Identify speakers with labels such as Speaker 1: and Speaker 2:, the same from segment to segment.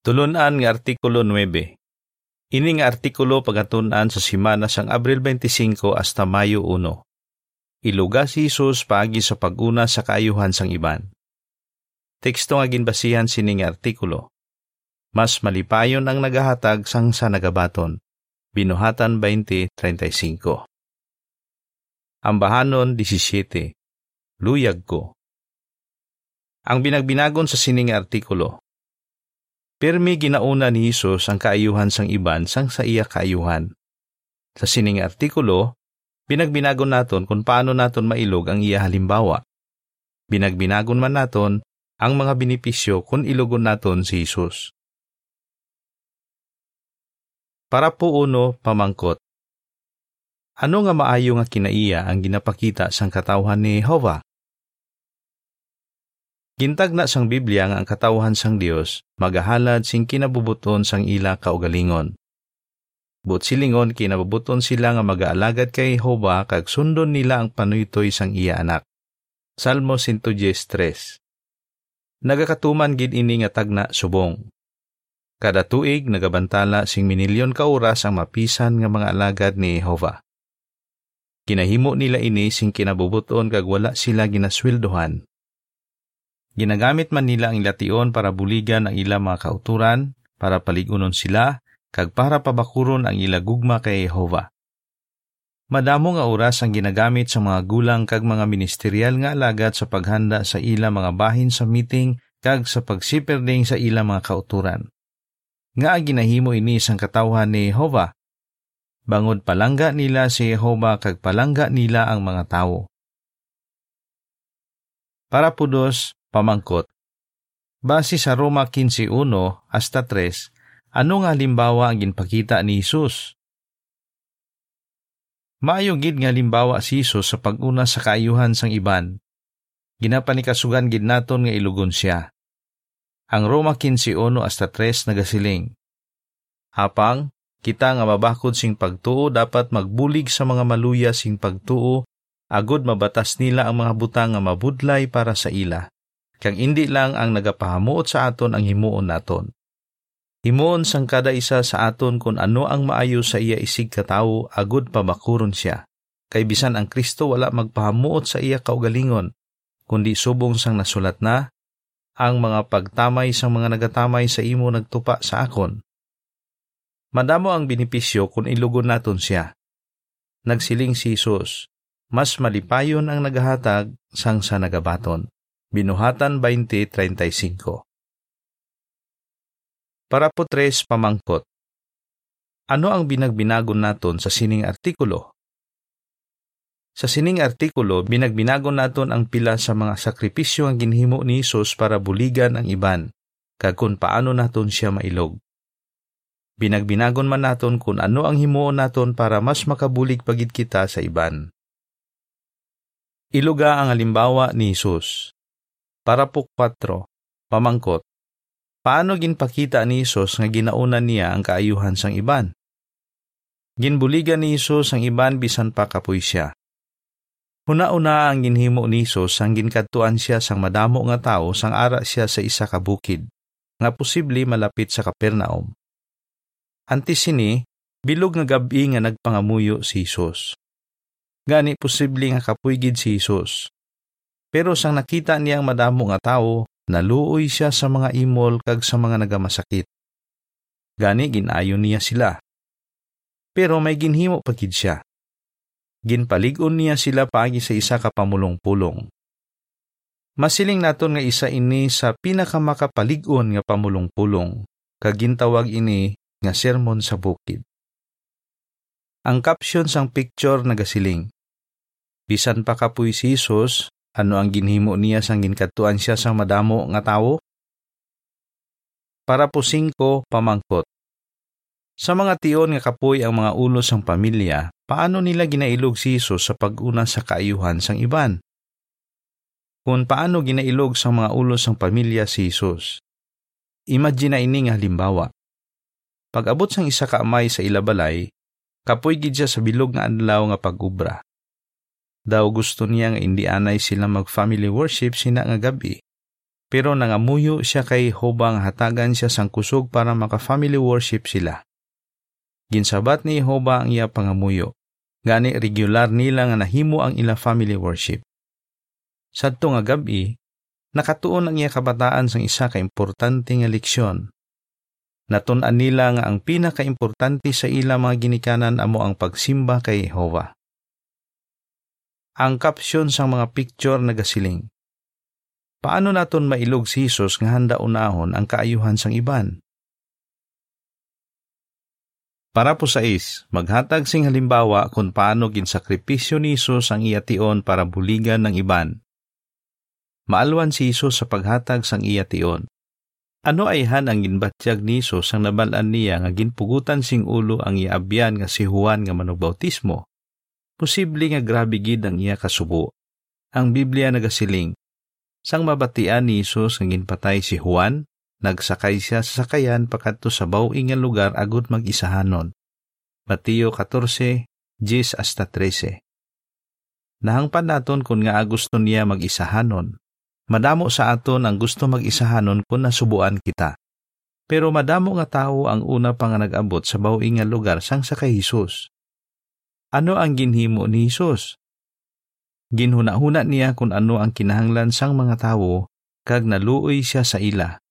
Speaker 1: Tulunan nga Artikulo 9 Ini nga artikulo pagatunan sa simana sang Abril 25 hasta Mayo 1. Iluga si Jesus paagi sa paguna sa kaayuhan sang iban. Teksto nga ginbasihan sini nga artikulo. Mas malipayon ang nagahatag sang sa nagabaton. Binuhatan 20.35 Ambahanon 17 Luyag ko Ang binagbinagon sa sining artikulo Pirmi ginauna ni Jesus ang kaayuhan sang iban sang sa iya kaayuhan. Sa sining artikulo, binagbinagon naton kung paano naton mailog ang iya halimbawa. Binagbinagon man naton ang mga binipisyo kung ilugon naton si Jesus. Para po uno, pamangkot. Ano nga maayo nga kinaiya ang ginapakita sang katawhan ni Jehovah? Gintag na sang Biblia nga ang katawhan sang Dios magahalad sing kinabubuton sang ila kaugalingon. But silingon kinabubuton sila nga magaalagad kay Jehova kag sundon nila ang panuytoy sang iya anak. Salmo 113 Nagakatuman gid ini nga tagna subong. Kada tuig nagabantala sing minilyon ka oras ang mapisan nga mga alagad ni Jehova. Kinahimo nila ini sing kinabubuton kag wala sila ginasweldohan Ginagamit man nila ang lation para buligan ang ila mga kauturan, para paligunon sila, kag para pabakuron ang ila gugma kay Jehova. Madamo nga oras ang ginagamit sa mga gulang kag mga ministerial nga alagad sa paghanda sa ila mga bahin sa meeting kag sa pagsiperding sa ila mga kauturan. Nga ginahimo ini sang katawhan ni Jehova. Bangod palangga nila si Jehova kag palangga nila ang mga tawo. Para pudos, Pamangkot. Base sa Roma 15.1 hasta 3, ano nga limbawa ang ginpakita ni Jesus? Maayo gid nga limbawa si Jesus sa paguna sa kaayuhan sang iban. Ginapanikasugan gid naton nga ilugon siya. Ang Roma 15.1 hasta 3 nagasiling. Hapang, kita nga mabakod sing pagtuo dapat magbulig sa mga maluya sing pagtuo agod mabatas nila ang mga butang nga mabudlay para sa ila kang indi lang ang nagapahamuot sa aton ang himuon naton. Himuon sang kada isa sa aton kung ano ang maayo sa iya isig katawo agud pamakuron siya. Kay bisan ang Kristo wala magpahamuot sa iya kaugalingon, kundi subong sang nasulat na, ang mga pagtamay sang mga nagatamay sa imo nagtupa sa akon. Madamo ang binipisyo kung ilugon naton siya. Nagsiling si Jesus, mas malipayon ang nagahatag sang sa nagabaton. Binuhatan 20.35 Para po tres pamangkot. Ano ang binagbinagon naton sa sining artikulo? Sa sining artikulo, binagbinagon naton ang pila sa mga sakripisyo ang ginhimo ni Jesus para buligan ang iban, kag kung paano naton siya mailog. Binagbinagon man naton kung ano ang himuon naton para mas makabulig pagid kita sa iban. Iluga ang halimbawa ni Jesus. Para po 4. Pamangkot. Paano ginpakita ni Isos nga ginauna niya ang kaayuhan sang iban? Ginbuligan ni Isos ang iban bisan pa kapoy siya. Huna-una ang ginhimo ni Isos ang ginkadtuan siya sang madamo nga tao sang ara siya sa isa ka bukid, nga posible malapit sa Kapernaum. Antis sini, bilog nga gabi nga nagpangamuyo si Isos. Gani posible nga kapuygid si Isos. Pero sang nakita niyang madamo nga tao, naluoy siya sa mga imol kag sa mga nagamasakit. Gani ginayon niya sila. Pero may ginhimo pagid siya. Ginpaligon niya sila paagi sa isa ka pamulong-pulong. Masiling naton nga isa ini sa pinakamakapaligon nga pamulong-pulong, kag gintawag ini nga sermon sa bukid. Ang caption sang picture nagasiling. Bisan pa kapoy si Jesus, ano ang ginhimo niya sang ginkatuan siya sang madamo nga tawo? Para po singko pamangkot. Sa mga tiyon nga kapoy ang mga ulo sang pamilya, paano nila ginailog si Jesus sa pag-una sa kaayuhan sang iban? Kung paano ginailog sa mga ulo sang pamilya si Jesus? Imagine ini nga halimbawa. Pag abot sang isa ka amay sa ilabalay, kapoy gid siya sa bilog nga adlaw nga pag-ubra. Daw gusto niya nga indianay sila mag-family worship sina nga gabi. pero nangamuyo siya kay Jehovah nga hatagan siya sang kusog para maka-family worship sila. Ginsabat ni Jehovah ang iya pangamuyo. Gani regular nila nga nahimo ang ila family worship. Sadto nga gabi, nakatuon ang iya kabataan sang isa ka importante nga leksyon. Natun-an nila nga ang pinaka-importante sa ila mga ginikanan amo ang pagsimba kay Jehovah. Ang kapsyon sang mga picture nagasiling. Paano naton mailog si Jesus nga handa unahon ang kaayuhan sang iban? Para po sa is, maghatag sing halimbawa kung paano ginsakripisyo ni Jesus ang iyation para buligan ng iban. Maalwan si Jesus sa paghatag sang iyation. Ano ay han ang ginbatyag ni Jesus ang nabalaan niya nga ginpugutan sing ulo ang iabyan nga si Juan nga manugbautismo? Posible nga grabe gid ang iya kasubo. Ang Biblia nagasiling, Sang mabatian ni Jesus nga ginpatay si Juan, nagsakay siya sa sakayan pakadto sa bawing nga lugar agot mag-isahanon. Mateo 14, 10 hasta 13. Nahangpan naton kung nga gusto niya mag-isahanon. Madamo sa aton ang gusto mag-isahanon kung nasubuan kita. Pero madamo nga tao ang una pa nga nag-abot sa bawing nga lugar sang sa kay Jesus. Ano ang ginhimo ni Jesus? Ginhuna-huna niya kung ano ang kinahanglan sang mga tawo, kag naluoy siya sa ila.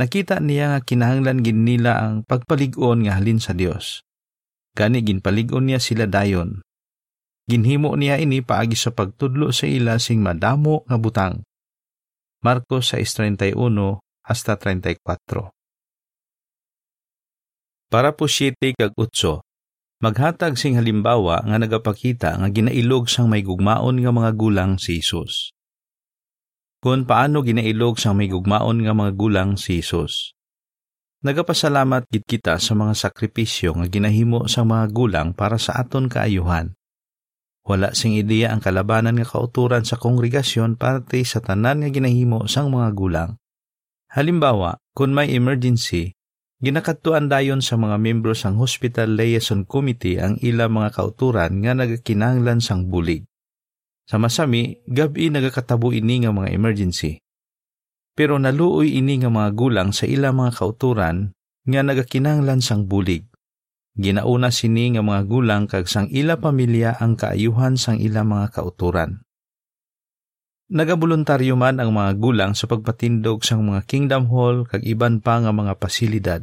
Speaker 1: Nakita niya nga kinahanglan gin nila ang pagpalig-on nga halin sa Dios. Gani ginpalig-on niya sila dayon. Ginhimo niya ini paagi sa pagtudlo sa ila sing madamo nga butang. Marcos 6:31 hasta 34. Para po 7 kag 8, Maghatag sing halimbawa nga nagapakita nga ginailog sang may gugmaon nga mga gulang si Jesus. Kung paano ginailog sang may gugmaon nga mga gulang si Jesus. Nagapasalamat gid kita sa mga sakripisyo nga ginahimo sa mga gulang para sa aton kaayuhan. Wala sing ideya ang kalabanan nga kauturan sa kongregasyon parte sa tanan nga ginahimo sang mga gulang. Halimbawa, kung may emergency, Ginakatuan dayon sa mga membro sang Hospital Liaison Committee ang ila mga kauturan nga nagakinahanglan sang bulig. Sa masami, gabi nagakatabo ini nga mga emergency. Pero naluoy ini nga mga gulang sa ila mga kauturan nga nagakinahanglan sang bulig. Ginauna sini nga mga gulang kag sang ila pamilya ang kaayuhan sang ila mga kauturan. Nagaboluntaryo man ang mga gulang sa pagpatindog sang mga Kingdom Hall kag iban pa nga mga pasilidad.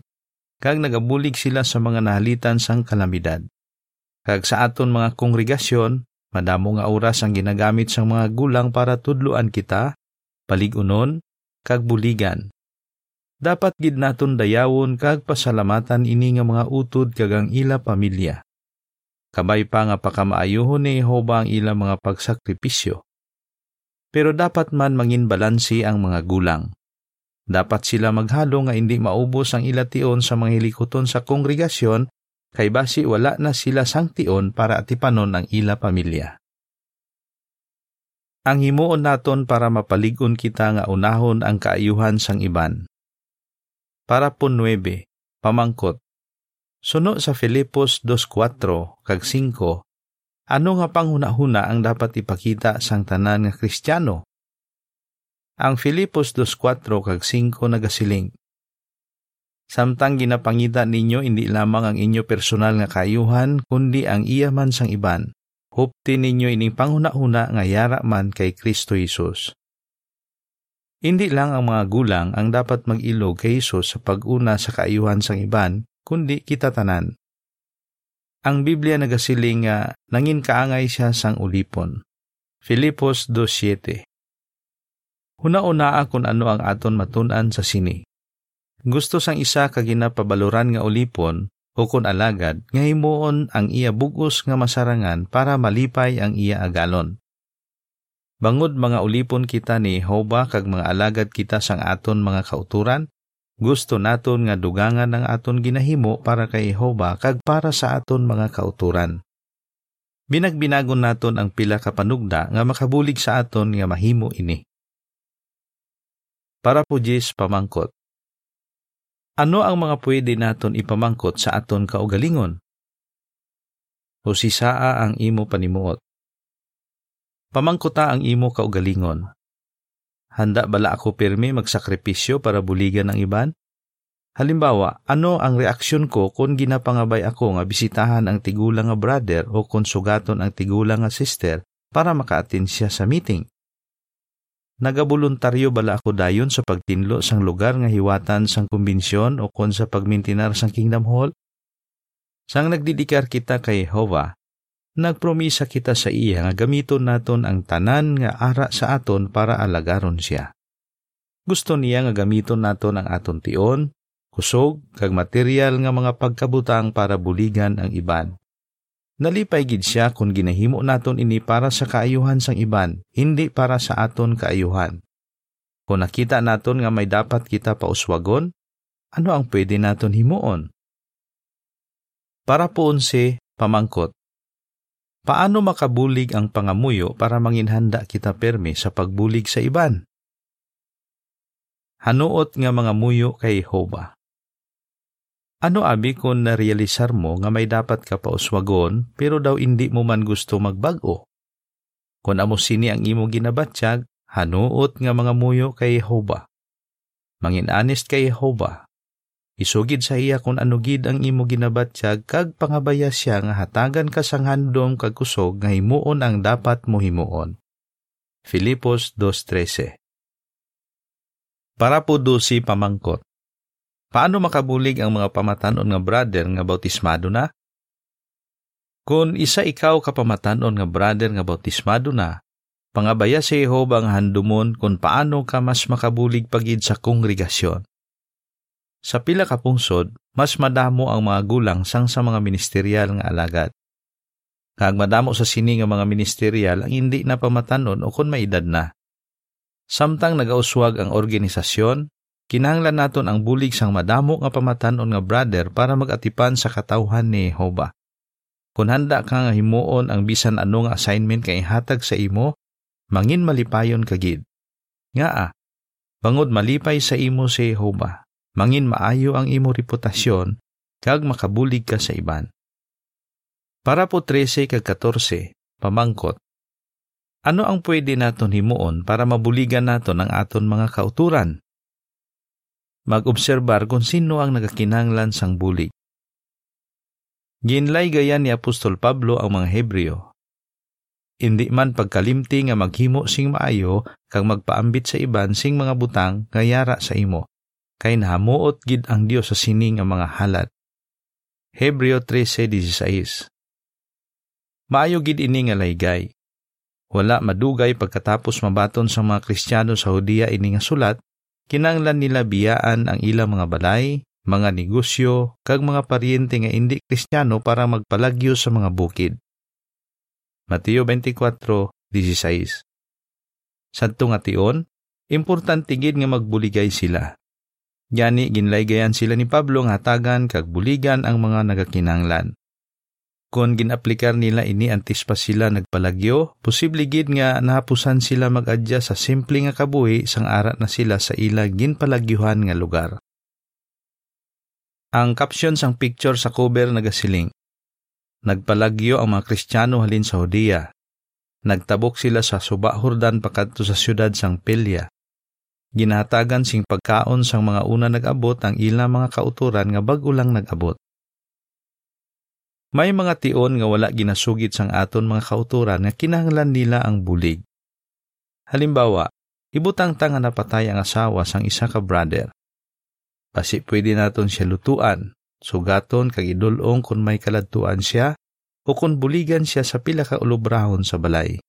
Speaker 1: Kag nagabulig sila sa mga nahalitan sang kalamidad. Kag sa aton mga kongregasyon, madamo nga oras ang ginagamit sang mga gulang para tudloan kita, paligunon, kag buligan. Dapat gid naton dayawon kag pasalamatan ini nga mga utod kag ang ila pamilya. Kabay pa nga pakamaayohon ni Jehova ang ila mga pagsakripisyo pero dapat man mangin balansi ang mga gulang. Dapat sila maghalo nga hindi maubos ang ilation sa mga hilikoton sa kongregasyon kay basi wala na sila sang tion para atipanon ang ila pamilya. Ang himuon naton para mapaligon kita nga unahon ang kaayuhan sang iban. Para po 9, pamangkot. Suno sa Filipos 2.4 kag 5 ano nga panghuna-huna ang dapat ipakita sang tanan nga Kristiyano? Ang Filipos 2.4 kag 5 nagasiling. Samtang ginapangita ninyo hindi lamang ang inyo personal nga kayuhan kundi ang iya man sang iban. Hupti ninyo ining panghuna-huna nga yara man kay Kristo Jesus. Hindi lang ang mga gulang ang dapat mag-ilog kay Jesus sa pag-una sa kaayuhan sang iban, kundi kita tanan. Ang Biblia nagasiling nga nangin kaangay siya sang ulipon. Filipos 2.7 Huna-una kung ano ang aton matunan sa sini. Gusto sang isa ka ginapabaluran nga ulipon o kung alagad nga himuon ang iya bugos nga masarangan para malipay ang iya agalon. Bangod mga ulipon kita ni Hoba kag mga alagad kita sang aton mga kauturan, gusto naton nga dugangan ang aton ginahimo para kay Jehova kag para sa aton mga kauturan. Binagbinagon naton ang pila ka panugda nga makabulig sa aton nga mahimo ini. Para po Jis pamangkot. Ano ang mga pwede naton ipamangkot sa aton kaugalingon? O si saa ang imo panimuot. Pamangkota ang imo kaugalingon. Handa bala ako pirmi magsakripisyo para buligan ang iban? Halimbawa, ano ang reaksyon ko kung ginapangabay ako nga bisitahan ang tigulang nga brother o kung sugaton ang tigulang nga sister para makaatin siya sa meeting? Nagabuluntaryo bala ako dayon sa pagtinlo sang lugar nga hiwatan sang kumbensyon o kon sa pagmintinar sang Kingdom Hall? Sang nagdidikar kita kay Jehovah, nagpromisa kita sa iya nga gamiton naton ang tanan nga ara sa aton para alagaron siya. Gusto niya nga gamiton naton ang aton tion, kusog, kag material nga mga pagkabutang para buligan ang iban. Nalipay gid siya kung ginahimo naton ini para sa kaayuhan sang iban, hindi para sa aton kaayuhan. Kung nakita naton nga may dapat kita pauswagon, ano ang pwede naton himuon? Para po si pamangkot, Paano makabulig ang pangamuyo para manginhanda kita perme sa pagbulig sa iban? Hanuot nga mga muyo kay Hoba. Ano abi kung narealisar mo nga may dapat ka pauswagon pero daw hindi mo man gusto magbago? Kung amo sini ang imo ginabatsyag, hanuot nga mga muyo kay Hoba. Mangin honest kay Hoba, Isugid sa iya kung ano gid ang imo ginabatyag kag pangabaya siya nga hatagan ka sang handom kag kusog nga himuon ang dapat mo himuon. Filipos 2.13 Para po do si pamangkot. Paano makabulig ang mga pamatanon nga brother nga bautismado na? Kung isa ikaw kapamatanon nga brother nga bautismado na, pangabaya si Jehovah ang handumon kung paano ka mas makabulig pagid sa kongregasyon sa pila ka pungsod, mas madamo ang mga gulang sang sa mga ministerial nga alagad. Kag madamo sa sini nga mga ministerial ang hindi na pamatanon o kung may edad na. Samtang nagauswag ang organisasyon, kinahanglan naton ang bulig sang madamo nga pamatanon nga brother para magatipan sa katawhan ni Jehova. Kung handa ka nga himuon ang bisan ano nga assignment kay hatag sa imo, mangin malipayon kagid. Nga ah, bangod malipay sa imo si Jehova mangin maayo ang imo reputasyon, kag makabulig ka sa iban. Para po 13 kag 14, pamangkot. Ano ang pwede naton himuon para mabuligan naton ang aton mga kauturan? Mag-obserbar kung sino ang nagakinanglan sang bulig. Ginlay gaya ni Apostol Pablo ang mga Hebreo. Hindi man pagkalimti nga maghimo sing maayo kag magpaambit sa iban sing mga butang nga yara sa imo kay nahamuot gid ang Dios sa sining nga mga halat. Hebreo 13:16 Maayo gid ini nga laygay. Wala madugay pagkatapos mabaton sa mga Kristiyano sa Hudiya ini nga sulat, kinanglan nila biyaan ang ilang mga balay, mga negosyo, kag mga paryente nga hindi Kristiyano para magpalagyo sa mga bukid. Mateo 24:16 Sadto nga tion, importante gid nga magbuligay sila. Gani ginlaygayan sila ni Pablo nga hatagan kag buligan ang mga nagakinanglan. Kung ginaplikar nila ini antes pa sila nagpalagyo, posible gid nga nahapusan sila mag-adya sa simple nga kabuhi sang ara na sila sa ila ginpalagyuhan nga lugar. Ang caption sang picture sa cover nagasiling. Nagpalagyo ang mga Kristiyano halin sa Hudiya. Nagtabok sila sa Suba Hordan pakadto sa siyudad sang Pilya ginahatagan sing pagkaon sang mga una nag-abot ang ilang mga kauturan nga bag-o lang nag-abot. May mga tion nga wala ginasugid sang aton mga kauturan nga kinahanglan nila ang bulig. Halimbawa, ibutang ta nga napatay ang asawa sang isa ka brother. Pasi pwede naton siya lutuan, sugaton kag idulong kung may kaladtuan siya o kung buligan siya sa pila ka ulobrahon sa balay.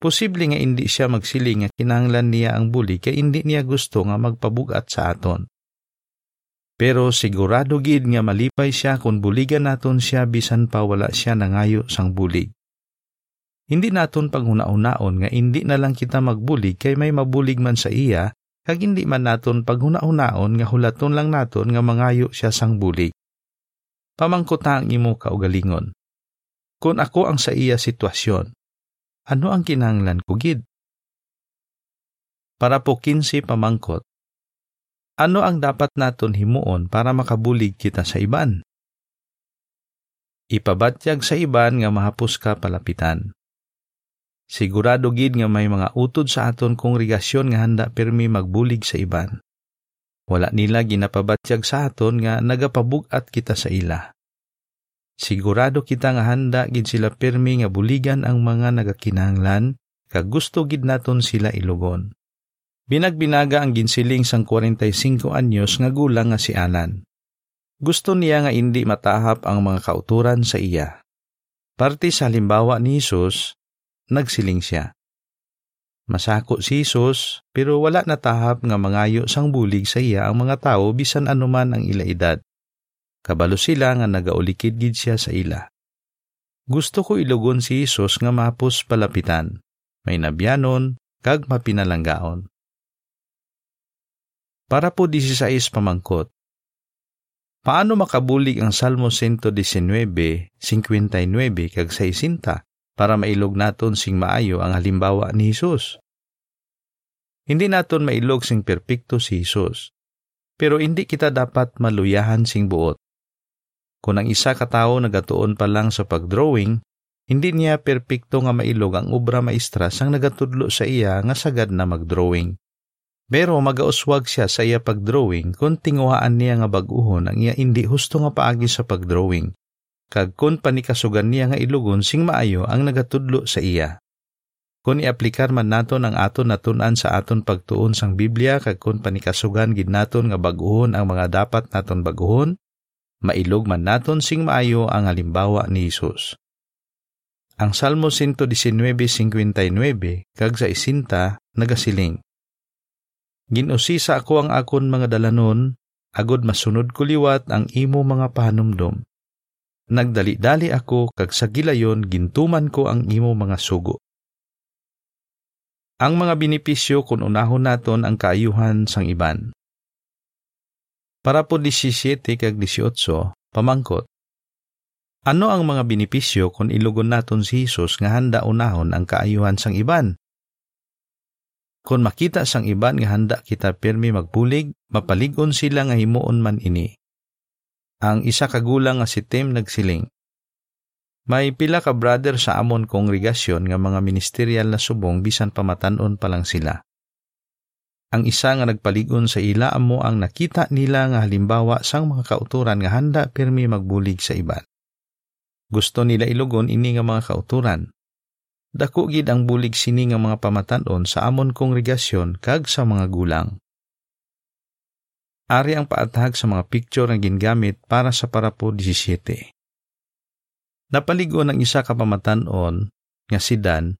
Speaker 1: Posible nga hindi siya magsiling nga kinanglan niya ang buli kay hindi niya gusto nga magpabugat sa aton. Pero sigurado gid nga malipay siya kung buligan naton siya bisan pa wala siya nangayo sang bulig. Hindi naton paghuna-unaon nga hindi na lang kita magbulig kay may mabulig man sa iya kag hindi man naton paghuna-unaon nga hulaton lang naton nga mangayo siya sang bulig. Pamangkota ang imo kaugalingon. Kung ako ang sa iya sitwasyon, ano ang kinanglan ko gid? Para po 15 pamangkot. Ano ang dapat naton himuon para makabulig kita sa iban? Ipabatyag sa iban nga mahapos ka palapitan. Sigurado gid nga may mga utod sa aton kongregasyon nga handa permi magbulig sa iban. Wala nila ginapabatyag sa aton nga nagapabugat kita sa ila. Sigurado kita nga handa gid sila permi nga buligan ang mga nagakinahanglan kag gusto gid naton sila ilugon. Binagbinaga ang ginsiling sang 45 anyos nga gulang nga si Alan. Gusto niya nga hindi matahap ang mga kauturan sa iya. Parte sa halimbawa ni Jesus, nagsiling siya. Masako si Jesus, pero wala natahap nga mangayo sang bulig sa iya ang mga tao bisan anuman ang ila edad. Kabalo sila nga nagaulikid gid siya sa ila. Gusto ko ilugon si Jesus nga mapos palapitan, may nabyanon, kag mapinalanggaon. Para po 16 pamangkot. Paano makabulig ang Salmo 119, 59 kag 60 para mailog naton sing maayo ang halimbawa ni Hesus? Hindi naton mailog sing perpekto si Hesus, pero hindi kita dapat maluyahan sing buot. Kung ang isa ka tawo nagatuon pa lang sa pagdrawing, hindi niya perpekto nga mailog ang obra maestra sang nagatudlo sa iya nga sagad na magdrawing. Pero magauswag siya sa iya pagdrawing kung tinguhaan niya nga baguhon ang iya hindi husto nga paagi sa pagdrawing. Kag kung panikasugan niya nga ilugon sing maayo ang nagatudlo sa iya. Kung iaplikar man naton ang aton natunan sa aton pagtuon sang Biblia kag kung panikasugan gid naton nga baguhon ang mga dapat naton baguhon, mailog man naton sing maayo ang halimbawa ni Hesus. Ang Salmo 119:59 kag sa isinta nagasiling Ginusisa ako ang akon mga dalanon, agod masunod ko liwat ang imo mga pahanumdom. Nagdali-dali ako kag sa gilayon gintuman ko ang imo mga sugo. Ang mga binipisyo kung unahon naton ang kaayuhan sang iban. Para po 17 kag 18, pamangkot. Ano ang mga binipisyo kung ilugon naton si Jesus nga handa unahon ang kaayuhan sang iban? Kung makita sang iban nga handa kita pirmi magpulig, mapaligon sila nga himuon man ini. Ang isa kagulang nga si Tim nagsiling. May pila ka brother sa amon kongregasyon nga mga ministerial na subong bisan pamatanon pa lang sila. Ang isa nga nagpaligon sa ila amo ang nakita nila nga halimbawa sang mga kauturan nga handa pirmi magbulig sa iban. Gusto nila ilugon ini nga mga kauturan Dako gid ang bulig sini nga mga pamatanon sa amon kongregasyon kag sa mga gulang. Ari ang paatag sa mga picture nga gingamit para sa parapo 17. Napaligo ng isa ka pamatanon nga si Dan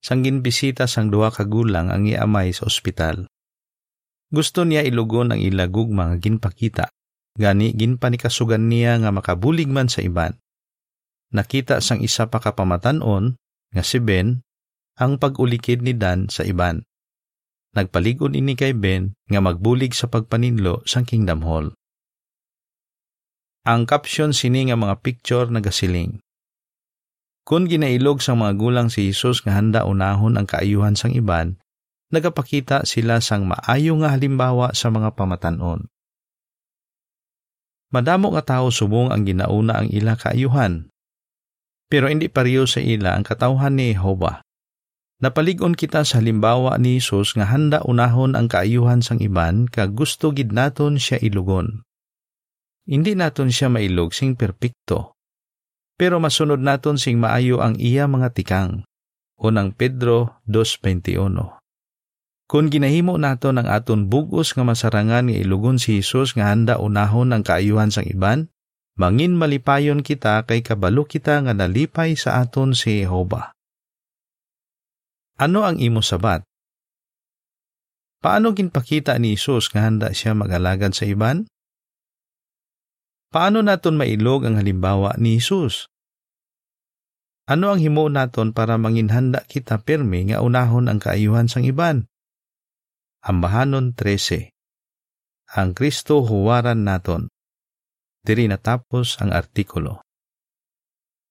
Speaker 1: sang ginbisita sang duha ka gulang ang iamay sa ospital. Gusto niya ilugon ang ilagug mga ginpakita. Gani ginpanikasugan niya nga makabulig man sa iban. Nakita sang isa pa ka pamatanon nga si Ben ang pag-ulikid ni Dan sa iban. Nagpaligon ini kay Ben nga magbulig sa pagpaninlo sang Kingdom Hall. Ang caption sini nga mga picture nagasiling. Kung ginailog sang mga gulang si Jesus nga handa unahon ang kaayuhan sang iban, nagapakita sila sang maayo nga halimbawa sa mga pamatanon. Madamo nga tao subong ang ginauna ang ila kaayuhan, pero hindi pareho sa ila ang katawhan ni Jehovah. Napaligon kita sa halimbawa ni Jesus nga handa unahon ang kaayuhan sang iban kag gusto gid naton siya ilugon. Hindi naton siya mailog sing perpekto. Pero masunod naton sing maayo ang iya mga tikang. Unang Pedro 2.21 Kung ginahimo naton ang aton bugos nga masarangan nga ilugon si Jesus nga handa unahon ang kaayuhan sang iban, Mangin malipayon kita kay kabalo kita nga nalipay sa aton si Jehova. Ano ang imo sabat? Paano ginpakita ni Isus nga handa siya mag-alagad sa iban? Paano naton mailog ang halimbawa ni Isus? Ano ang himo naton para manginhanda kita pirmi nga unahon ang kaayuhan sang iban? Ambahanon 13 Ang Kristo huwaran naton. Diri natapos ang artikulo.